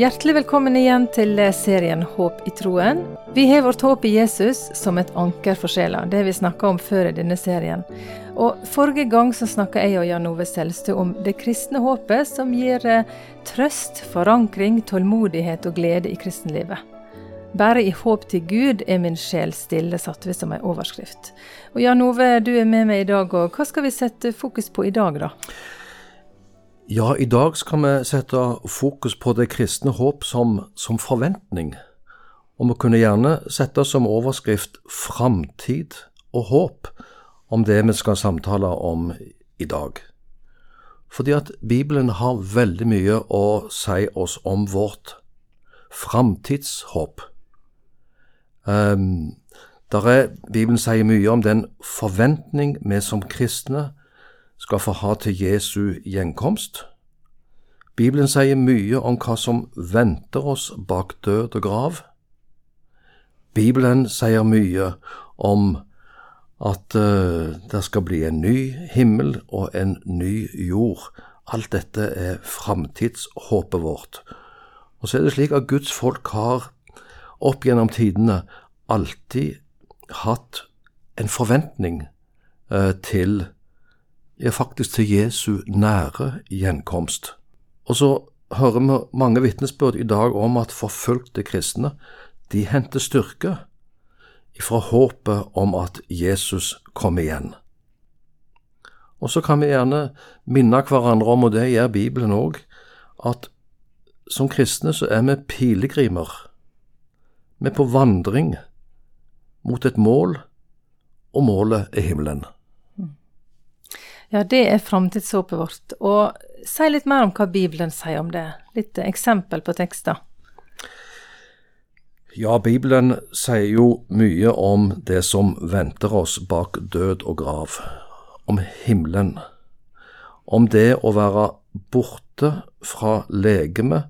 Hjertelig velkommen igjen til serien Håp i troen. Vi har vårt håp i Jesus som et anker for sjela. Det vi snakka om før i denne serien. Og Forrige gang så snakka jeg og Jan Ove Selstø om det kristne håpet som gir eh, trøst, forankring, tålmodighet og glede i kristenlivet. Bare i håp til Gud er min sjel stille, satte vi som ei overskrift. Og Jan Ove, du er med meg i dag, og hva skal vi sette fokus på i dag, da? Ja, i dag skal vi sette fokus på det kristne håp som, som forventning. Og vi kunne gjerne sette som overskrift 'Framtid og håp' om det vi skal samtale om i dag. Fordi at Bibelen har veldig mye å si oss om vårt framtidshåp. Um, Bibelen sier mye om den forventning vi som kristne skal få ha til Jesu gjenkomst. Bibelen sier mye om hva som venter oss bak død og grav. Bibelen sier mye om at uh, det skal bli en ny himmel og en ny jord. Alt dette er framtidshåpet vårt. Og så er det slik at Guds folk har opp gjennom tidene alltid hatt en forventning uh, til ja, faktisk til Jesu nære gjenkomst. Og så hører vi mange vitnesbyrd i dag om at forfulgte kristne de henter styrke ifra håpet om at Jesus kommer igjen. Og så kan vi gjerne minne hverandre om, og det gjør Bibelen òg, at som kristne så er vi pilegrimer. Vi er på vandring mot et mål, og målet er himmelen. Ja, det er framtidshåpet vårt. Og si litt mer om hva Bibelen sier om det. Litt eksempel på tekster. Ja, Bibelen sier jo mye om det som venter oss bak død og grav. Om himmelen. Om det å være borte fra legemet,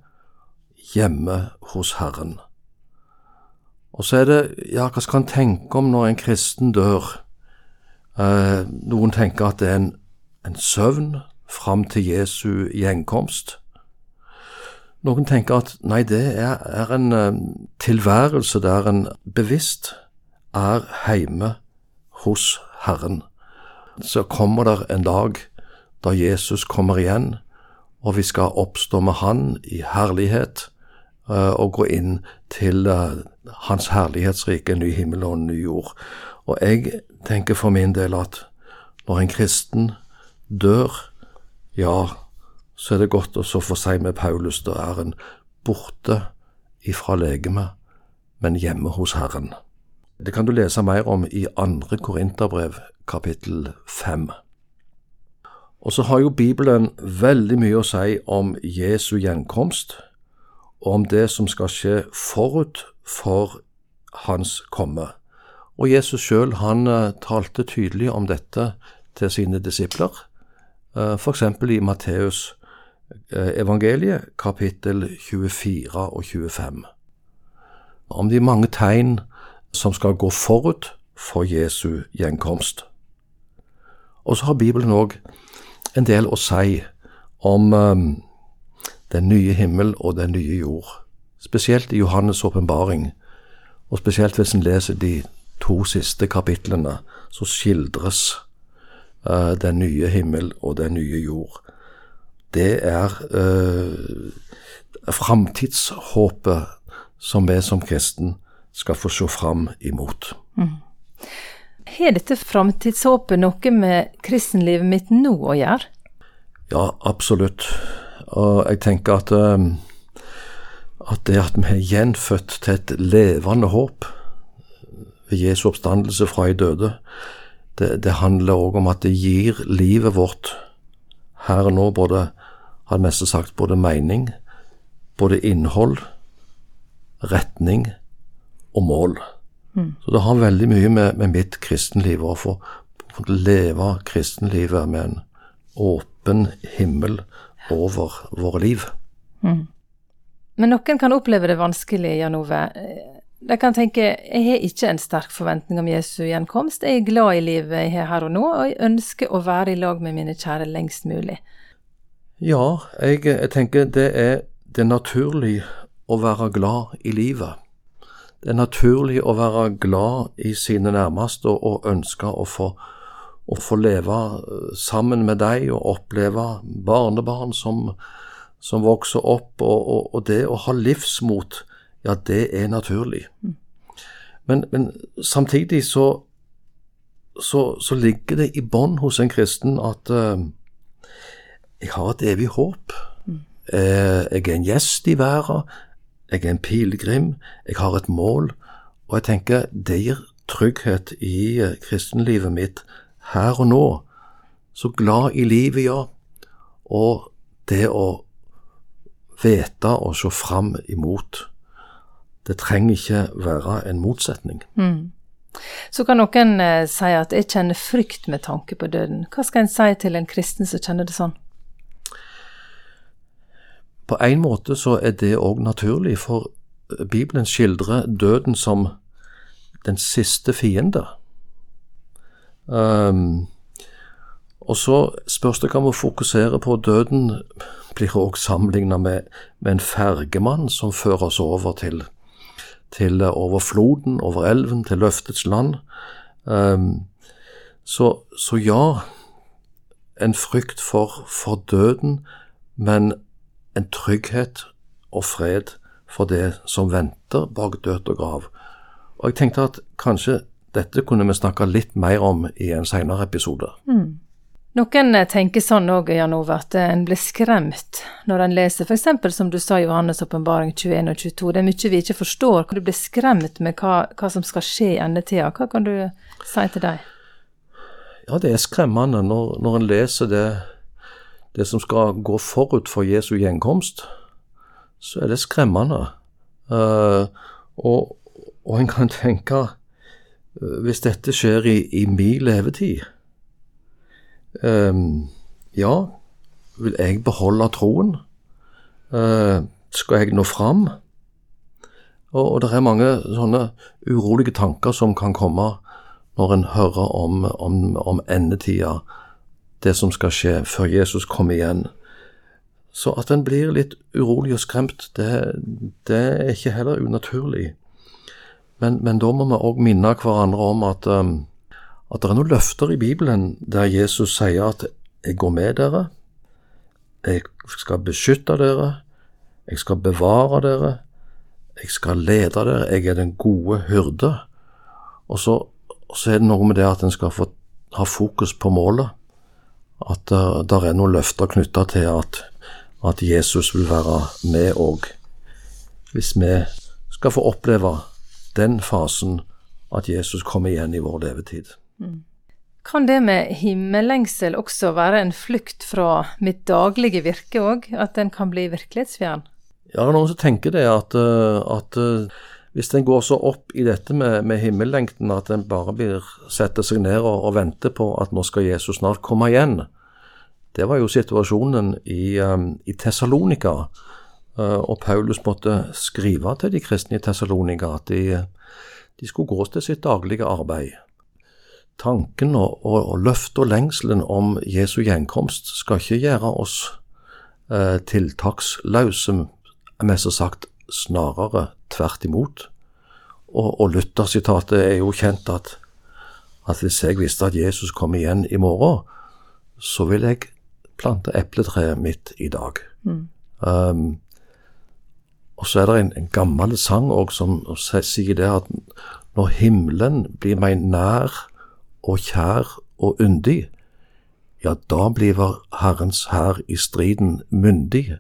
hjemme hos Herren. Og så er det, ja, hva skal en tenke om når en kristen dør? Eh, noen tenker at det er en en søvn fram til Jesu gjenkomst. Noen tenker at nei, det er, er en uh, tilværelse der en bevisst er heime hos Herren. Så kommer det en dag da Jesus kommer igjen, og vi skal oppstå med Han i herlighet uh, og gå inn til uh, Hans herlighetsrike, ny himmel og ny jord. Og jeg tenker for min del at når en kristen dør, ja, så er det godt å så få si med Paulus, da er en borte ifra legemet, men hjemme hos Herren. Det kan du lese mer om i andre Korinterbrev, kapittel fem. Og så har jo Bibelen veldig mye å si om Jesu gjenkomst, og om det som skal skje forut for hans komme. Og Jesus sjøl, han eh, talte tydelig om dette til sine disipler. Eh, f.eks. i Matteus eh, evangeliet, kapittel 24 og 25. Om de mange tegn som skal gå forut for Jesu gjenkomst. Og så har Bibelen òg en del å si om um, den nye himmel og den nye jord. Spesielt i Johannes' åpenbaring, og spesielt hvis en leser de to siste kapitlene, så skildres uh, den nye himmel og den nye jord. Det er uh, framtidshåpet som vi som kristen skal få se fram imot. Mm. Har dette framtidshåpet noe med kristenlivet mitt nå å gjøre? Ja, absolutt. Og jeg tenker at, um, at det at vi er gjenfødt til et levende håp ved Jesu oppstandelse fra de døde, det, det handler òg om at det gir livet vårt her og nå både, har mest sagt, både mening, både innhold, retning og mål. Mm. Så det har veldig mye med, med mitt kristenliv å få, få leve kristenlivet med en åpen himmel over våre liv. Mm. Men noen kan oppleve det vanskelig, Jan Ove. De kan tenke jeg har ikke en sterk forventning om Jesu gjenkomst, jeg er glad i livet jeg har her og nå, og jeg ønsker å være i lag med mine kjære lengst mulig. Ja, jeg, jeg tenker det er, det er naturlig å være glad i livet. Det er naturlig å være glad i sine nærmeste og ønske å få, å få leve eh, sammen med deg og oppleve barnebarn som, som vokser opp, og, og, og, det å ha livsmot, ja, det er naturlig. Men, men samtidig så, så, så, ligger det i bånn hos en kristen at uh, jeg har et evig håp. Mm. Uh, jeg er en gjest i verden. Jeg er en pilegrim. Jeg har et mål. Og jeg tenker det gir trygghet i uh, kristenlivet mitt her og nå. Så glad i livet, ja. Og det å vite og se fram imot. Det trenger ikke være en motsetning. Mm. Så kan noen eh, si at jeg kjenner frykt med tanke på døden. Hva skal en si til en kristen som kjenner det sånn? På en måte så er det òg naturlig, for Bibelen skildrer døden som den siste fiende. Um, og så spørs det hva vi fokuserer på. Døden blir òg sammenligna med, med, en fergemann som fører oss over til, til over floden, over elven, til løftets land. Um, så, så, ja, en frykt for, for døden, men en trygghet og fred for det som venter bak død og grav. Og jeg tenkte at kanskje dette kunne vi snakke litt mer om i en senere episode. Mm. Noen tenker sånn òg, Jan Ove, at en blir skremt når en leser f.eks. som du sa Johannes' åpenbaring 21 og 22. Det er mye vi ikke forstår. Du blir skremt med hva, hva som skal skje i endetida? Hva kan du si til deg? Ja, det er skremmende når, når en leser det det som skal gå forut for Jesu gjenkomst, så er det skremmende. Uh, og, og en kan tenke Hvis dette skjer i, i min levetid, um, ja, vil jeg beholde troen? Uh, skal jeg nå fram? Og, og det er mange sånne urolige tanker som kan komme når en hører om, om, om endetida det som skal skje før Jesus kommer igjen. Så at en blir litt urolig og skremt, det, det er ikke heller unaturlig. Men, men da må vi òg minne hverandre om at, um, at det er noen løfter i Bibelen der Jesus sier at 'jeg går med dere', 'jeg skal beskytte dere', 'jeg skal bevare dere', 'jeg skal lede dere', 'jeg er den gode hyrde'. Og så, så er det noe med det at en skal få ha fokus på målet at uh, det er noen løfter knytta til at, at, Jesus vil være med òg. Hvis vi skal få oppleve den fasen at Jesus kommer igjen i vår levetid. Mm. Kan det med himmellengsel også være en flukt fra mitt daglige virke òg? At den kan bli virkelighetsfjern? Ja, det er noen som tenker det, at, eh, at eh, hvis en går så opp i dette med, med himmellengten at en bare blir setter seg ned og, og, venter på at nå skal Jesus snart komme igjen, det var jo situasjonen i, um, i Tessalonika. Uh, og Paulus måtte skrive til de kristne i Tessalonika at de, de, skulle gå til sitt daglige arbeid. Tanken og, og, og løftet og lengselen om Jesu gjenkomst skal ikke gjøre oss eh, tiltaksløse, mest sagt snarere tvert imot. Og, og Luther-sitatet er jo kjent at, at hvis jeg visste at Jesus kom igjen i morgen, så vil jeg plante epletreet mitt i dag. Mm. Um, og så er det en, en gammel sang også, som sier det at når himmelen blir meg nær og kjær og yndig, ja, da blir Herrens hær i striden myndig.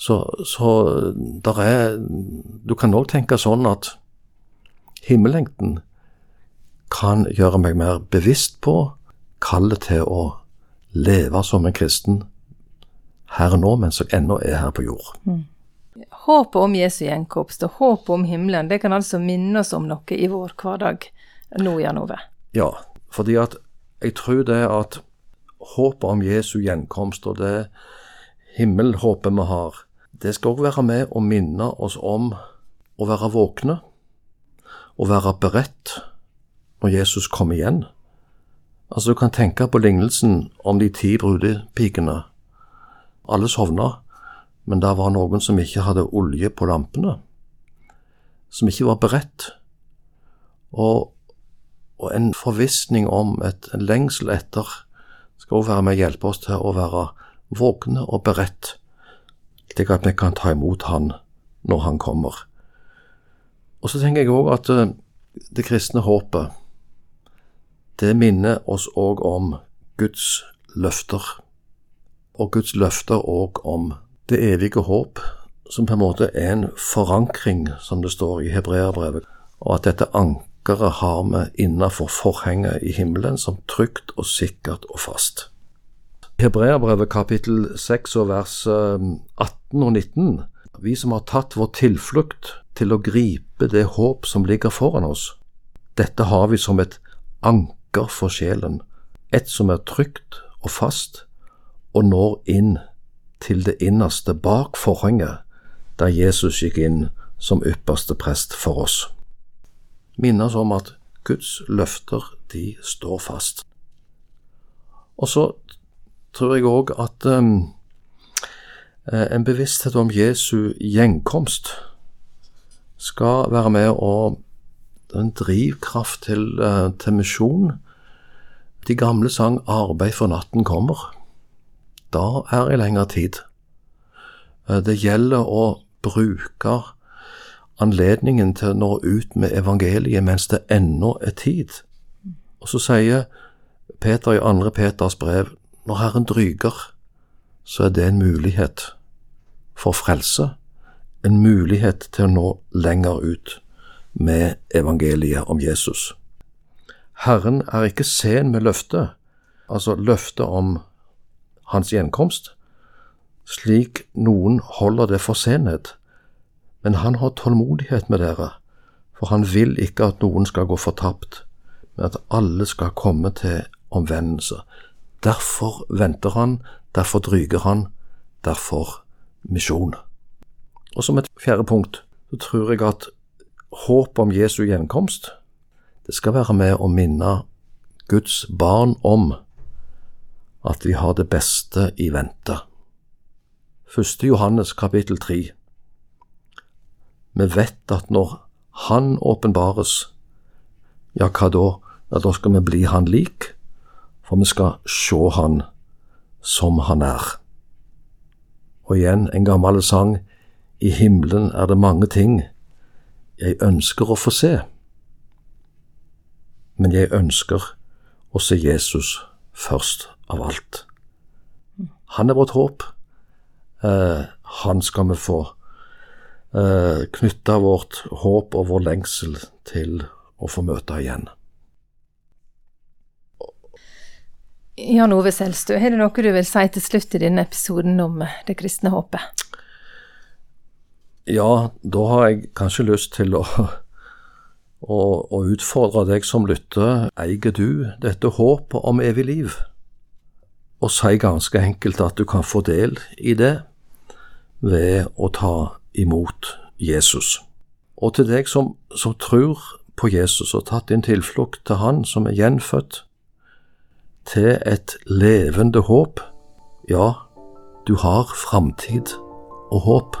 Så, så der er Du kan òg tenke sånn at himmellengten kan gjøre meg mer bevisst på kallet til å leve som en kristen her og nå, mens jeg ennå er her på jord. Mm. Håpet om Jesu gjenkomst og håpet om himmelen, det kan altså minne oss om noe i vår hverdag nå, Jan Ove? Ja, fordi at jeg tror det at håpet om Jesu gjenkomst og det himmelhåpet vi har, det skal òg være med å minne oss om å være våkne og være beredt når Jesus kommer igjen. Altså, du kan tenke på lignelsen om de ti brudepikene. Alle sovna, men det var noen som ikke hadde olje på lampene, som ikke var beredt, og, og en forvissning om et, lengsel etter skal også være med å hjelpe oss til å være våkne og beredt, slik at vi kan ta imot Han når Han kommer. Og så tenker jeg òg at eh, det kristne håpet, det minner oss òg om Guds løfter. Og Guds løfter òg om det evige håp, som på en måte er en forankring, som det står i hebreerbrevet, og at dette ankeret har vi innafor forhenget i himmelen som trygt og sikkert og fast. Hebreabrevet kapittel 6 og vers 18 eh, og 19. Vi som har tatt vår tilflukt til å gripe det håp som ligger foran oss. Dette har vi som et anker for sjelen, et som er trygt og fast, og når inn til det innerste bak forhenget, der Jesus gikk inn som ypperste prest for oss. Minne oss om at Guds løfter, de står fast. Og så tror jeg òg at um, en bevissthet om Jesu gjenkomst skal være med å en drivkraft til, uh, til misjon. De gamle sang 'Arbeid for natten kommer' da er det lengre tid. Eh, det gjelder å bruke anledningen til å nå ut med evangeliet mens det ennå er tid. Og så sier Peter i andre Peters brev når Herren dryger, så er det en mulighet for frelse, en mulighet til å nå lenger ut med evangeliet om Jesus. Herren er ikke sen med løftet, altså løftet om hans gjenkomst, slik noen holder det for senhet, men han har tålmodighet med dere, for han vil ikke at noen skal gå fortapt, men at alle skal komme til omvendelse. Derfor venter han, derfor dryger han, derfor misjon. Og som et fjerde punkt så tror jeg at håp om Jesu gjenkomst, det skal være med å minne Guds barn om at vi har det beste i vente. Første Johannes kapittel tre. Vi vet at når Han åpenbares, ja, hva da? Ja, da skal vi bli Han lik, for vi skal se Han som Han er. Og igjen en gammel sang, I himmelen er det mange ting jeg ønsker å få se, men jeg ønsker å se Jesus først av alt. Han er vårt håp. Eh, han skal vi få eh, knytte vårt håp og vår lengsel til å få møte igjen. Jan Ove Selstø, har du noe du vil si til slutt i denne episoden om det kristne håpet? Ja, da har jeg kanskje lyst til å, å, å utfordre deg som lytter. Eier du dette håpet om evig liv? og si ganske enkelt at du kan få del i det ved å ta imot Jesus. Og til deg som, som tror på Jesus og tatt din tilflukt til Han som er gjenfødt, til et levende håp, ja, du har framtid og håp.